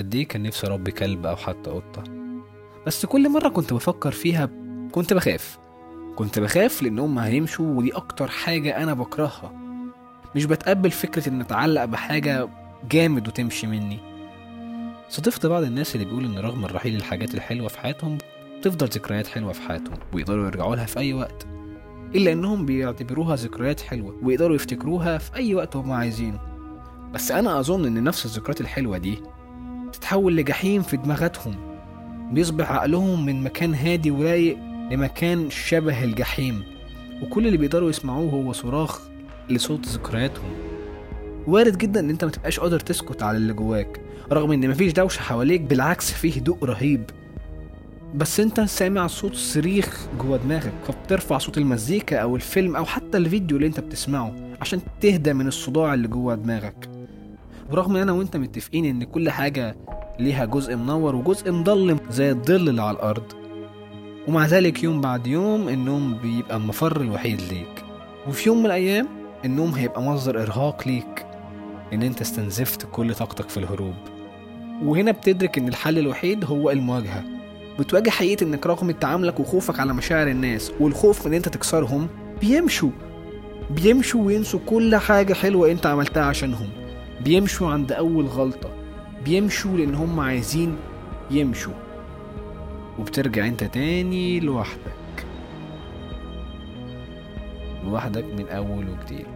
قد إيه كان نفسي أربي كلب أو حتى قطة. بس كل مرة كنت بفكر فيها كنت بخاف. كنت بخاف لانهم هيمشوا ودي أكتر حاجة أنا بكرهها. مش بتقبل فكرة إن اتعلق بحاجة جامد وتمشي مني. صادفت بعض الناس اللي بيقول إن رغم الرحيل الحاجات الحلوة في حياتهم تفضل ذكريات حلوة في حياتهم ويقدروا يرجعوا لها في أي وقت. إلا إنهم بيعتبروها ذكريات حلوة ويقدروا يفتكروها في أي وقت هم عايزينه. بس أنا أظن إن نفس الذكريات الحلوة دي تتحول لجحيم في دماغاتهم بيصبح عقلهم من مكان هادي ورايق لمكان شبه الجحيم. وكل اللي بيقدروا يسمعوه هو صراخ لصوت ذكرياتهم. وارد جدا إن أنت ما تبقاش قادر تسكت على اللي جواك رغم إن مفيش دوشة حواليك بالعكس فيه هدوء رهيب. بس أنت سامع صوت صريخ جوه دماغك فبترفع صوت المزيكا أو الفيلم أو حتى الفيديو اللي أنت بتسمعه عشان تهدى من الصداع اللي جوه دماغك. برغم إن أنا وأنت متفقين إن كل حاجة ليها جزء منور وجزء مضلم زي الظل اللي على الأرض. ومع ذلك يوم بعد يوم النوم بيبقى المفر الوحيد ليك. وفي يوم من الأيام النوم هيبقى مصدر إرهاق ليك إن أنت استنزفت كل طاقتك في الهروب. وهنا بتدرك إن الحل الوحيد هو المواجهة. بتواجه حقيقة إنك رغم تعاملك وخوفك على مشاعر الناس والخوف من أنت تكسرهم بيمشوا. بيمشوا وينسوا كل حاجة حلوة أنت عملتها عشانهم. بيمشوا عند أول غلطة. بيمشوا لأن هم عايزين يمشوا. وبترجع أنت تاني لوحدك. لوحدك من أول وجديد.